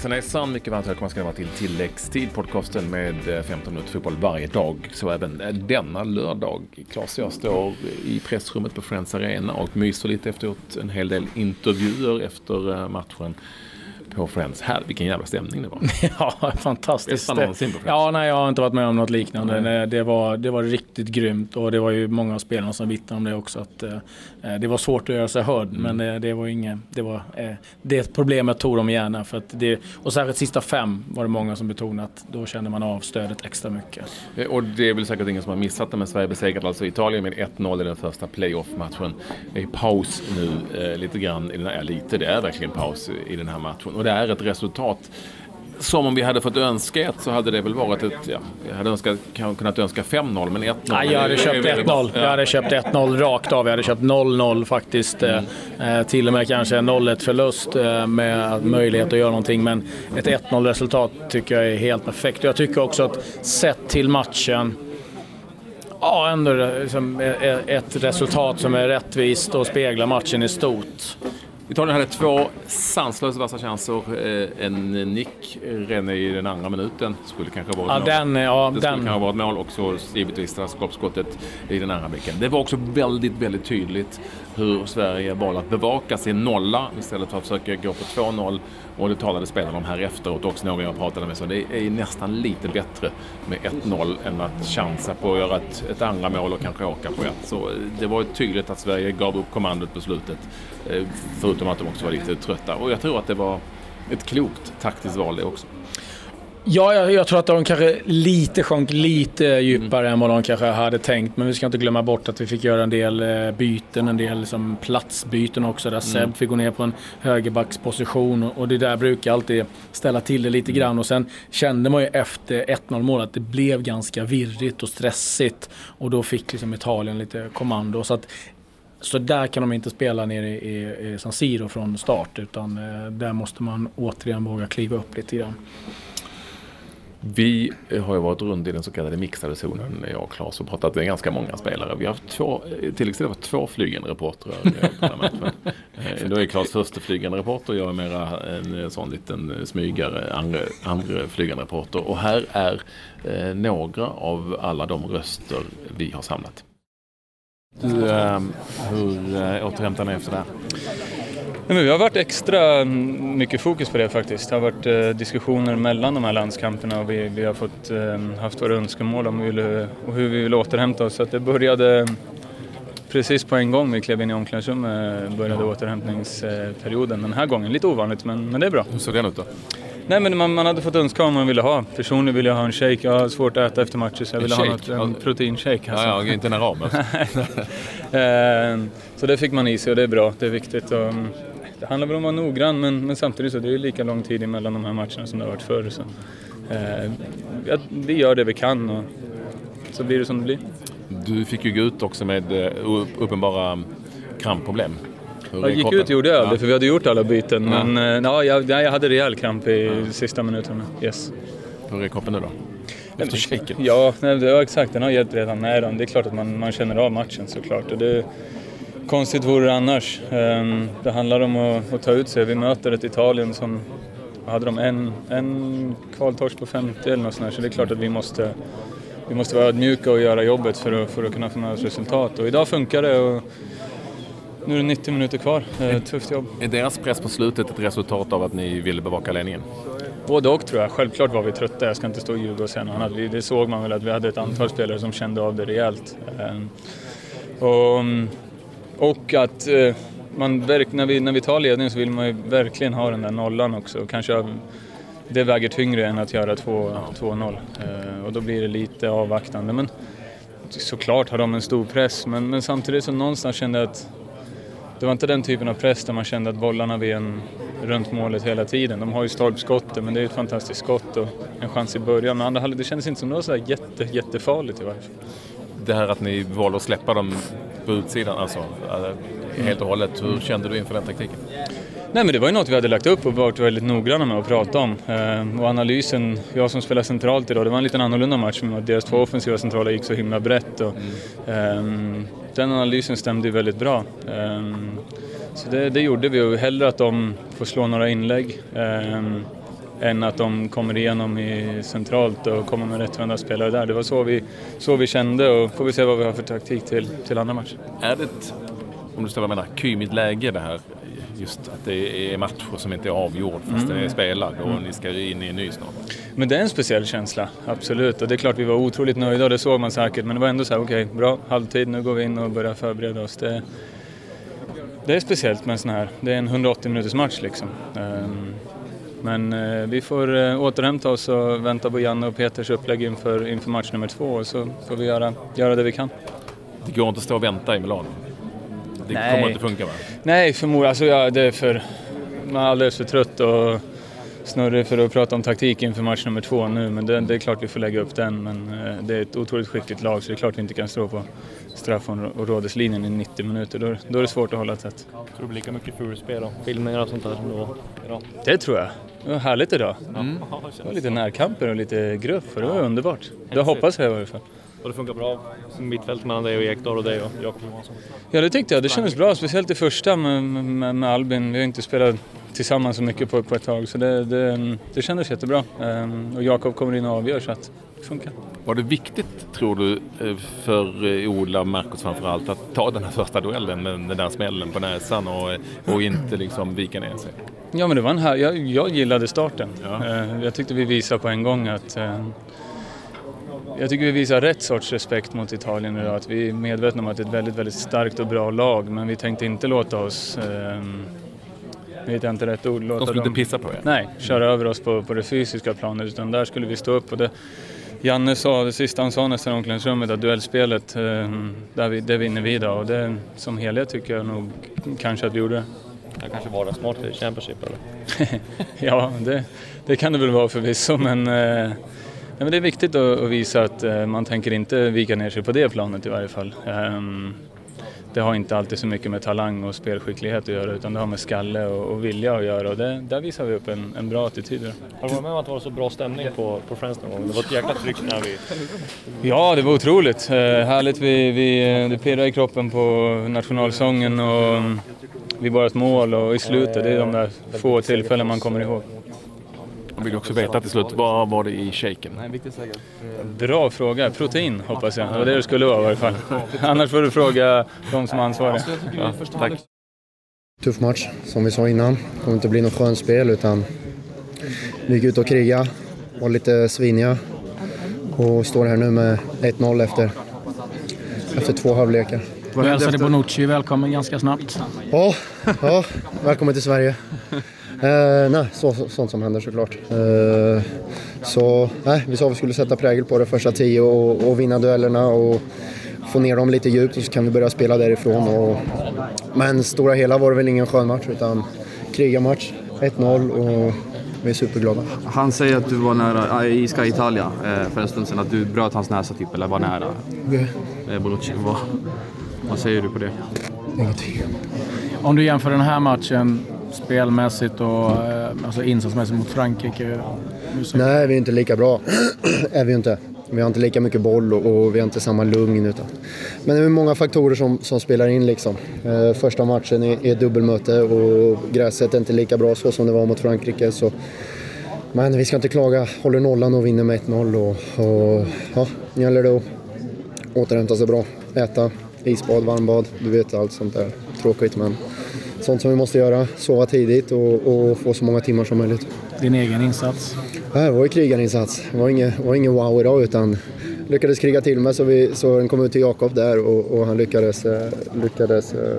Hejsan hejsan, mycket varmt välkomna ska ni vara till tilläggstid, podcasten med eh, 15 minuter fotboll varje dag. Så även eh, denna lördag. Klas och jag står i pressrummet på Friends Arena och myser lite efteråt en hel del intervjuer efter eh, matchen på Friends. Här, vilken jävla stämning det var. ja, fantastiskt. Bästa någonsin på Friends. Ja, nej, jag har inte varit med om något liknande. Nej. Det, var, det var riktigt grymt och det var ju många av spelarna som vittnade om det också. Att, eh, det var svårt att göra sig hörd, mm. men det, det var inget... Det, var, eh, det problemet tog de gärna. För att det, och särskilt sista fem var det många som betonade att då kände man av stödet extra mycket. Eh, och det är väl säkert ingen som har missat det, men Sverige besegrade alltså Italien med 1-0 i den första playoff-matchen. Det är paus nu eh, lite grann, i den här, lite, det är verkligen paus i den här matchen. Och det är ett resultat som om vi hade fått önska ett så hade det väl varit ett, ja, jag hade önskat, kunnat önska 5-0 men 1-0. Nej, jag hade köpt 1-0. Jag hade köpt 1-0 rakt av. Jag hade köpt 0-0 faktiskt. Mm. Eh, till och med kanske en 0-1 förlust eh, med möjlighet att göra någonting. Men ett 1-0 resultat tycker jag är helt perfekt. Jag tycker också att sett till matchen Ja, ändå liksom ett resultat som är rättvist och speglar matchen i stort. Italien hade två sanslösa vassa chanser. Eh, en nick René i den andra minuten skulle kanske ha varit ja, mål. Den, ja, det skulle kanske ha varit mål och så givetvis straffskapsskottet i den andra blicken. Det var också väldigt, väldigt tydligt hur Sverige valde att bevaka sin nolla istället för att försöka gå på 2-0. Och det talade spelarna om här efteråt också, någon jag pratade med. Så det är nästan lite bättre med 1-0 än att chansa på att göra ett, ett andra mål och kanske åka på ett. Så eh, det var tydligt att Sverige gav upp kommandot på slutet. Eh, förutom att de också var lite trötta. Och jag tror att det var ett klokt taktiskt val det också. Ja, jag, jag, tror att de kanske lite sjönk lite djupare mm. än vad de kanske hade tänkt. Men vi ska inte glömma bort att vi fick göra en del eh, byten, en del liksom platsbyten också. Där mm. Seb fick gå ner på en högerbacksposition och, det där brukar alltid ställa till det lite grann. Och sen kände man ju efter 1-0 målet att det blev ganska virrigt och stressigt. Och då fick liksom Italien lite kommando. Så att så där kan de inte spela nere i, i San Siro från start utan eh, där måste man återigen våga kliva upp lite grann. Vi har ju varit runt i den så kallade mixade zonen, jag och Claes, och pratat med ganska många spelare. Vi har haft två, tilläggsstället var två flygande reportrar på den matchen. Eh, då är Claes första flygande reporter, jag är mera en sån liten smygare, andra, andra flygande reporter. Och här är eh, några av alla de röster vi har samlat. Du, eh, hur eh, återhämtar ni efter det här? Nej, men vi har varit extra mycket fokus på det faktiskt. Det har varit eh, diskussioner mellan de här landskamperna och vi, vi har fått, eh, haft våra önskemål om hur, och hur vi vill återhämta oss. Så det började precis på en gång vi klev in i omklädningsrummet började ja. återhämtningsperioden den här gången. Lite ovanligt men, men det är bra. Hur såg den ut då? Nej men man, man hade fått önska vad man ville ha. Personligen ville jag ha en shake. Jag har svårt att äta efter matcher så jag ville ha något, en proteinshake. Alltså. Ja, ja, inte en arab eh, Så det fick man i sig och det är bra. Det är viktigt. Och, mm, det handlar väl om att vara noggrann men, men samtidigt så det är det lika lång tid emellan de här matcherna som det har varit förr. Så, eh, vi gör det vi kan och så blir det som det blir. Du fick ju gå ut också med uh, uppenbara krampproblem. Jag gick ut gjorde jag aldrig, ja. för vi hade gjort alla byten. Ja. Men eh, ja, jag, jag hade rejäl kramp i ja. sista minuterna. Yes. Hur är kroppen nu då? Efter shaken? Ja, nej, det var exakt. Den har gett redan. Nej, det är klart att man, man känner av matchen såklart. Och det, konstigt vore det annars. Um, det handlar om att, att, ta ut sig. Vi möter ett Italien som hade de en, en kvaltorsk på 50 eller något sånt så det är klart att vi måste, vi måste vara ödmjuka och göra jobbet för att, för att kunna få med oss resultat. Och idag funkar det. Och, nu är det 90 minuter kvar. Eh, tufft jobb. Är deras press på slutet ett resultat av att ni ville bevaka ledningen? Både och tror jag. Självklart var vi trötta. Jag ska inte stå och ljuga och säga något annat. Det såg man väl att vi hade ett antal spelare som kände av det rejält. Ehm, och, och att eh, man, när, vi, när vi tar ledningen så vill man ju verkligen ha den där nollan också. Kanske det väger tyngre än att göra 2-0. Eh, och då blir det lite avvaktande. Men såklart har de en stor press, men, men samtidigt så någonstans kände jag att det var inte den typen av press där man kände att bollarna vid en runt målet hela tiden. De har ju stolpskottet men det är ett fantastiskt skott och en chans i början. Men andra halvlek, det kändes inte som något så här jätte, jättefarligt i varje fall. Det här att ni valde att släppa dem på utsidan, alltså, alltså helt och hållet. Hur kände du inför den taktiken? Nej men det var ju något vi hade lagt upp och varit väldigt noggranna med att prata om. Ehm, och analysen, jag som spelar centralt idag, det var en lite annorlunda match med att deras två offensiva centrala gick så himla brett. Och, mm. den analysen stämde ju väldigt bra. Ehm, så det, det, gjorde vi och hellre att de får slå några inlägg än att de kommer igenom i centralt och kommer med rättvända spelare där. Det var så vi, så vi kände och får vi se vad vi har för taktik till, till andra matcher. Är det ett, om du förstår vad jag menar, kymigt läge det här? Just att det är matcher som inte är avgjord fast mm. den är spelad och ni ska in i en ny snart. Men det är en speciell känsla, absolut. Och det är klart vi var otroligt nöjda och det såg man säkert. Men det var ändå så här, okej, okay, bra, halvtid, nu går vi in och börjar förbereda oss. Det, det är speciellt med en sån här, det är en 180 minuters match liksom. Um, men eh, vi får eh, återhämta oss och vänta på Janne och Peters upplägg inför, inför match nummer två och så får vi göra, göra det vi kan. Det går inte att stå och vänta i Milano? Det Nej. kommer inte funka va? Nej, förmodligen. Alltså, ja, det är för... Man är alldeles för trött och snurrig för att prata om taktik inför match nummer två nu. Men det, det är klart vi får lägga upp den. Men eh, det är ett otroligt skickligt lag så det är klart vi inte kan stå på straffområdeslinjen i 90 minuter. Då, då är det svårt att hålla tätt. Tror du det blir lika mycket fulspel och filmningar och sånt där som det var idag? Det tror jag. Det var härligt idag. Mm. Det var lite närkamper och lite gruff och det var underbart. Det hoppas jag i alla fall. Och det funkar bra som mittfält mellan dig och Ekdal och dig och Jakob Johansson? Ja det tyckte jag, det kändes bra. Speciellt i första med, med, med Albin. Vi har inte spelat tillsammans så mycket på, på ett tag så det, det, det kändes jättebra. Um, och Jakob kommer in och avgör så att funkar. Var det viktigt, tror du, eh, för eh, Ola och Marcus framförallt att ta den här första duellen med den där smällen på näsan och, och inte liksom vika ner sig? Ja men det var en här, jag, jag gillade starten. Ja. Jag tyckte vi visade på en gång att jag tycker vi visar rätt sorts respekt mot Italien idag. Att vi är medvetna om att det är ett väldigt, väldigt starkt och bra lag men vi tänkte inte låta oss um, vet jag inte rätt ord. Låta De skulle dem, inte pissa på er? Nej, köra över oss på, på det fysiska planet utan där skulle vi stå upp. Och det, Janne sa, det sista han sa nästan i omklädningsrummet, att duellspelet, ehm, där vi, det vinner vi idag och det som helhet tycker jag nog kanske att vi gjorde det. Det kanske var smart i Championship eller? ja, det, det kan det väl vara förvisso men eh, men det är viktigt att, visa att eh, man tänker inte vika ner sig på det planet i varje fall. Ehm, det har inte alltid så mycket med talang och spelskicklighet att göra utan det har med skalle och, och vilja att göra och det, där visar vi upp en, en bra attityd. Har du varit med om att det var så bra stämning på, på Friends någon gång? Det var ett jäkla tryck när vi... Ja, det var otroligt. Eh, härligt. Vi, vi, det pirrade i kroppen på nationalsången och vi bara ett mål och i slutet, det är de där få tillfällen man kommer ihåg. Jag vill också veta till slut, vad var det i shaken? Bra fråga. Protein hoppas jag. Det var det det skulle vara i varje fall. Annars får du fråga de som är ansvariga. Ja, tack. Tuff match, som vi sa innan. Det kommer inte bli något skönt spel utan vi gick ut och kriga, var lite sviniga och står här nu med 1-0 efter, efter två halvlekar. Du hälsade Bonucci välkommen ganska snabbt. Ja, ja välkommen till Sverige. Eh, nej, så, sånt som händer såklart. Eh, så nej, vi sa att vi skulle sätta prägel på det första tio och, och vinna duellerna och få ner dem lite djupt och så kan vi börja spela därifrån. Och, men stora hela var det väl ingen skön match utan krigarmatch, 1-0 och vi är superglada. Han säger att du var nära, i Sky Italia eh, för en stund sedan, att du bröt hans näsa typ, eller var nära. Eh, Bonucci, vad, vad säger du på det? Ingenting. Om du jämför den här matchen spelmässigt och eh, alltså insatsmässigt mot Frankrike? Nej, vi är inte lika bra. är vi inte. Vi har inte lika mycket boll och, och vi har inte samma lugn. Utan. Men det är många faktorer som, som spelar in. Liksom. Eh, första matchen är, är dubbelmöte och gräset är inte lika bra så som det var mot Frankrike. Så. Men vi ska inte klaga. Håller nollan och vinner med 1-0. Och, och, ja, nu gäller det att återhämta sig bra. Äta, isbad, varmbad. Du vet allt sånt där. Tråkigt men sånt som vi måste göra. Sova tidigt och, och få så många timmar som möjligt. Din egen insats? det var ju krigarinsats. Det var inget, var ingen wow idag utan lyckades kriga till mig så, vi, så den kom ut till Jakob där och, och han lyckades, eh, lyckades eh,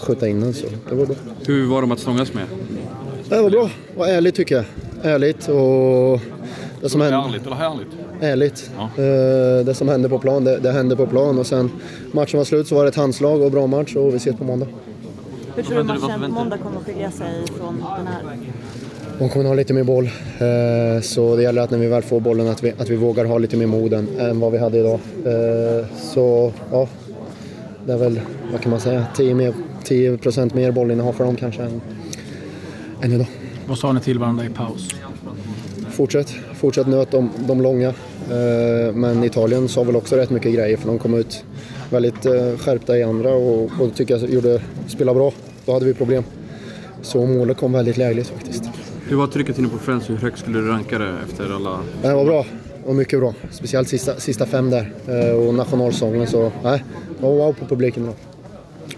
skjuta in den så det var bra. Hur var de att stångas med? Det var bra. Det var ärligt tycker jag. Ärligt och... Det som hände, ärligt eller härligt? Ärligt. Ja. Eh, det som hände på plan, det, det hände på plan och sen matchen var slut så var det ett handslag och bra match och vi ses på måndag. Hur tror du matchen måndag kommer att skilja sig från den här? De kommer att ha lite mer boll. Eh, så det gäller att när vi väl får bollen att vi, att vi vågar ha lite mer mod än, än vad vi hade idag. Eh, så ja, det är väl, vad kan man säga, 10%, mer, 10 mer bollinnehav för dem kanske än, än idag. Vad sa ni till varandra i paus? Fortsätt, fortsätt nöt de, de långa. Eh, men Italien sa väl också rätt mycket grejer för de kom ut väldigt eh, skärpta i andra och, och tycker jag gjorde, spelade bra. Då hade vi problem. Så målet kom väldigt lägligt faktiskt. Hur var trycket inne på Friends? Hur högt skulle du ranka det efter alla... Det var bra. Och mycket bra. Speciellt sista, sista fem där. Eh, och nationalsången så, nej. Det var wow på publiken idag.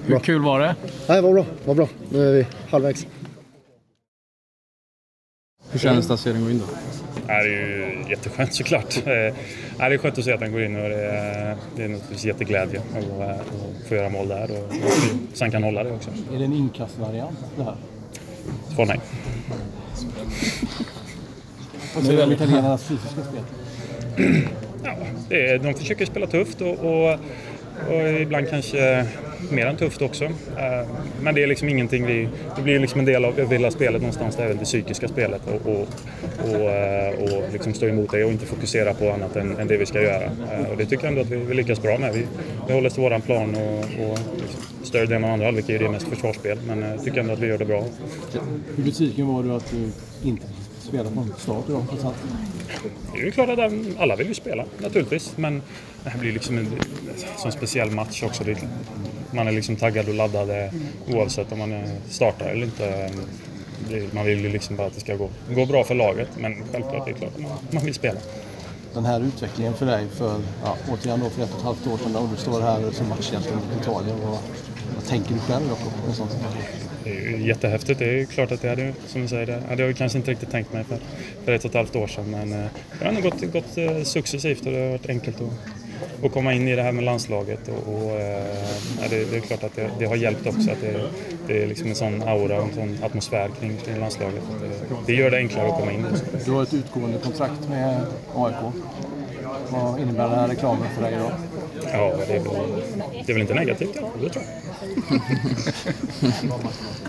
Hur kul var det? Nej, det var bra. Det var bra. Nu är vi halvvägs. Hur kändes det att se den gå in då? Det är ju jätteskönt såklart. Eh, Det är skönt att se att den går in och det är, det är naturligtvis jätteglädje att, att få göra mål där och, och sen kan hålla det också. Är det en inkastvariant det här? Svar nej. Vad säger du om italienarnas fysiska spel? Ja, det är, de försöker spela tufft och, och, och ibland kanske mer än tufft också. Eh, Men det är liksom ingenting vi... Det blir liksom en del av hela spelet någonstans, väl det psykiska spelet och, och, och, eh, och liksom stå emot det och inte fokusera på annat än, än det vi ska göra. Eh, Och det tycker jag ändå att vi, vi lyckas bra med. Vi, vi håller oss till våran plan och, och liksom större delen av andra halvlek är det mest försvarsspel men jag tycker ändå att vi gör det bra. Hur besviken var du att du inte fick spela från start idag? Det är ju klart att alla vill ju spela naturligtvis men det här blir liksom en sån speciell match också. Man är liksom taggad och laddad eh, oavsett om man eh, startar eller inte. Man vill ju liksom bara att det ska gå, gå bra för laget men självklart det är klart man, man vill spela. Den här utvecklingen för dig för, ja, återigen då för ett och ett halvt år sedan och du står här som matchhjälte mot Italien. Vad, vad tänker du själv då en sån? Det är ju jättehäftigt. Det är ju klart att det hade, som du säger, det hade jag kanske inte riktigt tänkt mig för, för ett och ett halvt år sedan. Men eh, det har ändå gått, gått successivt och det har varit enkelt att, att komma in i det här med landslaget. Och, och eh, ja, det, det är klart att det, det har hjälpt också att det, det är liksom en sån aura och en sån atmosfär kring, kring landslaget. Det, det gör det enklare att komma in. Också. Du har ett utgående kontrakt med AIK. Vad innebär den här reklamen för dig idag? Ja, det är väl, det är väl inte negativt, ja. det tror jag.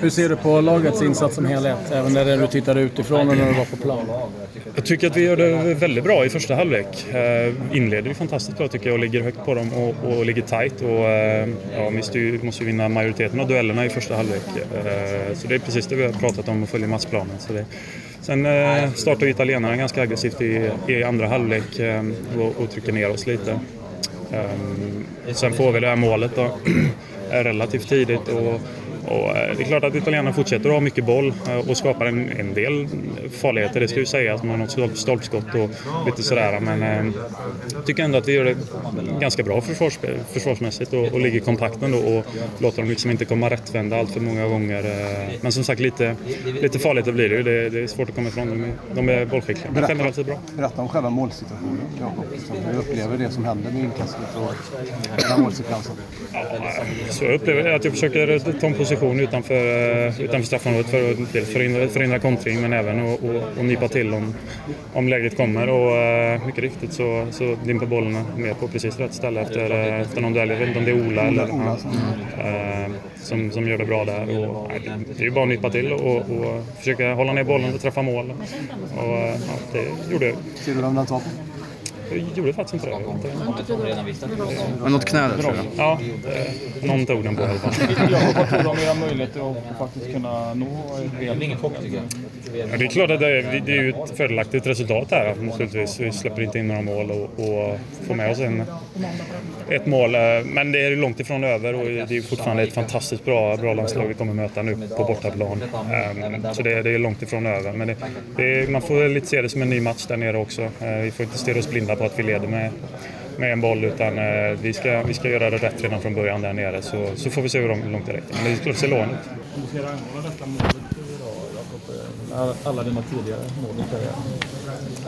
Hur ser du på lagets insats som helhet? Även när du tittade utifrån och när du var på plan? Jag tycker att vi gör det väldigt bra i första halvlek. Eh, inleder ju fantastiskt bra tycker jag och ligger högt på dem och, och ligger tight. Och, eh, ja, måste, ju, måste ju vinna majoriteten av duellerna i första halvlek. Eh, så det är precis det vi har pratat om och följer matchplanen. Så det, sen eh, startar italienarna ganska aggressivt i, i andra halvlek eh, och, och trycker ner oss lite. Ehm, sen får vi det här målet då, relativt tidigt. Och, och eh, det är klart att italienarna fortsätter att ha myck boll eh, och skapar en, en del farligheter, det ska ju sägas. Man har något stolp- stolpskott och lite sådär. Men eh, jag tycker ändå att vi gör det ganska bra försvars, försvarsmässigt och, och ligger kompakt ändå och låter dem liksom inte komma rättvända allt för många gånger. eh. Men som sagt, lite, lite farligt det blir det ju. Det, det är svårt att komma ifrån. De är, de är bollskickliga. Men generellt är bra. Berätta om själva målsituationen, Jakob. Hur upplever det som händer med inkastet och den här målsekvensen. Så jag upplever att jag försöker ta en position utanför, eh, utanför straffområdet för att dels förhindra, förhindra kontring men även att och, och nypa till om, om läget kommer. Och eh, mycket riktigt så, så dimper bollen ner på precis rätt ställe efter, eh, efter någon duell. Jag vet inte om det är Ola eller ja, som, som gör det bra där. Och, det, är ju bara att nypa till och, och försöka hålla ner bollen och träffa mål. Och, ja, det gjorde jag. Ser du vem den tar på? Jag gjorde faktiskt inte det. Jag vet inte. Men något knä där tror jag. Ja, eh, någon tog den på i alla fall. Vad tror du om era möjligheter att faktiskt kunna nå ett ingen chock tycker jag. Ja, det är klart att det är, det är ju ett fördelaktigt resultat här naturligtvis. Vi släpper inte in några mål och, och får med oss en, ett mål. eh, Men det är långt ifrån över och det är fortfarande ett fantastiskt bra, bra landslag vi kommer möta nu på bortaplan. Eh, Så det, det är långt ifrån över. Men det, det är, man får lite se det som en ny match där nere också. Eh, Vi får inte stirra oss blinda på att vi leder med, med en boll utan eh, vi ska, vi ska göra det rätt redan från början där nere så, så får vi se hur långt det räcker. Men det ut. Hur ska du angående detta målet idag, Jakob? Alla dina tidigare mål i karriären.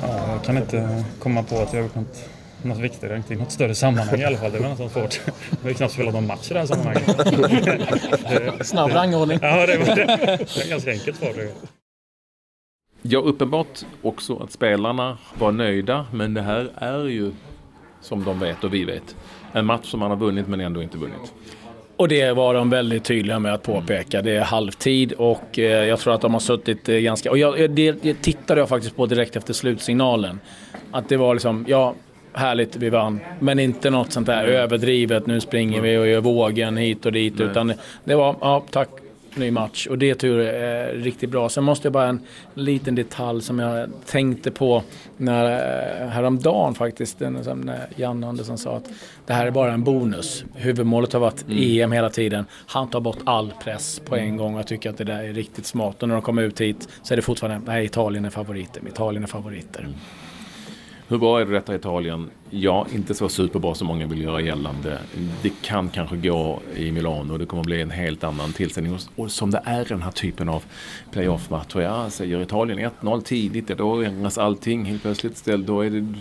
Ja, jag kan inte komma på att jag har gjort något, något viktigare, inte i något större sammanhang i alla fall. Det var nästan svårt. Jag har knappt spelat någon match i det här sammanhanget. Snabb rangordning. Ja, det var det. Det är ganska enkelt svar. Ja, uppenbart också att spelarna var nöjda, men det här är ju, som de vet och vi vet, en match som man har vunnit men ändå inte vunnit. Och det var de väldigt tydliga med att påpeka. Det är halvtid och eh, jag tror att de har suttit eh, ganska... Och jag, det, det tittade jag faktiskt på direkt efter slutsignalen. Att det var liksom, ja, härligt, vi vann. Men inte något sånt där överdrivet, nu springer vi och gör vågen hit och dit. Utan det var, ja, tack. Ny match och det tror jag är riktigt bra. Sen måste jag bara en liten detalj som jag tänkte på när, eh, häromdagen faktiskt, när Janne Andersson sa att det här är bara en bonus. Huvudmålet har varit mm. EM hela tiden. Han tar bort all press på en gång och jag tycker att det där är riktigt smart. Och när de kommer ut hit så är det fortfarande, nej Italien är favoriter, Italien är favoriter. Mm. Hur bra är det detta Italien? Ja, inte så superbra som många vill göra gällande. Det kan kanske gå i Milano det kommer bli en helt annan tillställning. Och som det är den här typen av playoff-matcher. Ja, säger Italien 1-0 tidigt, ja då ändras allting helt plötsligt. Då är det,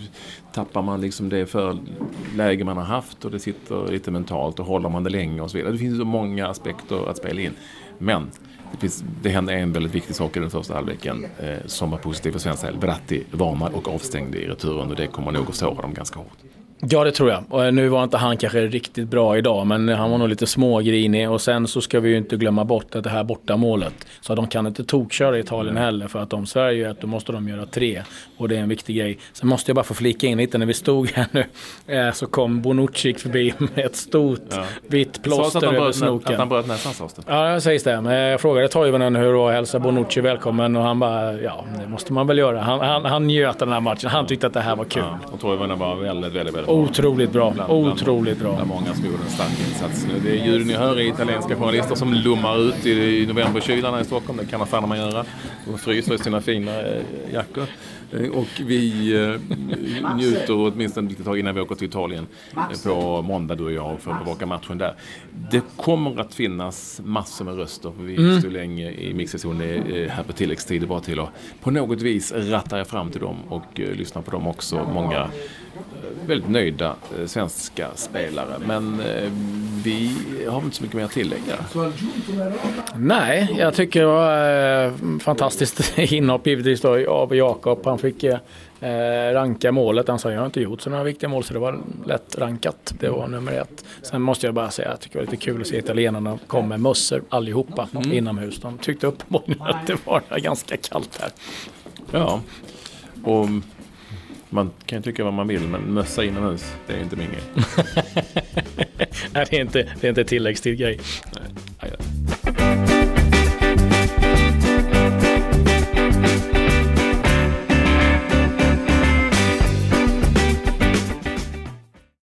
tappar man liksom det förläge man har haft och det sitter lite mentalt och håller man det länge och så vidare. Det finns så många aspekter att spela in. Men det, finns, det hände en väldigt viktig sak i den första halvleken eh, som var positiv för svensk del. Verratti varnade och avstängde i returen och det kommer nog att såra dem ganska hårt. Ja, det tror jag. Och nu var inte han kanske riktigt bra idag, men han var nog lite smågrinig. Och sen så ska vi ju inte glömma bort att det här bortamålet. Så de kan inte tokköra Italien heller, för att om Sverige gör ett, då måste de göra tre. Och det är en viktig grej. Sen måste jag bara få flika in lite, när vi stod här nu, eh, så kom Bonucci förbi med ett stort ja. vitt plåster över snoken. Att han bröt näsan sades det. Ja, det sägs det. Men jag frågade Toivonen hur det var att hälsa Bonucci välkommen och han bara, ja, det måste man väl göra. Han, han, han njöt av den här matchen. Han tyckte att det här var kul. Ja, och Toivonen var väldigt, väldigt, väldigt Otroligt bra. Bland, Otroligt bra. Bland många som gjorde en stark insats. Det är ljuden ni hör i italienska journalister som lummar ut i, i novemberkylan i Stockholm. Det kan man fan man göra. De fryser i sina fina eh, jackor. Eh, och vi eh, njuter åtminstone lite tag innan vi åker till Italien på måndag du och jag för att bevaka matchen där. Det kommer att finnas massor med röster. Vi mm. står länge i mixzon här på tilläggstid. bara till att på något vis ratta er fram till dem och lyssna på dem också. Många väldigt nöjda eh, svenska spelare. Men eh, vi har inte så mycket mer att tillägga. Nej, jag tycker det var eh, fantastiskt inhopp givetvis då av Jakob. Han fick ranka målet. Han sa jag har inte gjort så några viktiga mål så det var lätt rankat. Det var nummer ett. Sen måste jag bara säga att jag tycker det var lite kul att se italienarna komma med mössor allihopa mm. inomhus. De tyckte uppenbarligen att det var ganska kallt här. Ja, och man kan ju tycka vad man vill, men mössa inomhus, det är inte min grej. Nej, det är inte, det är inte tilläggstid grej.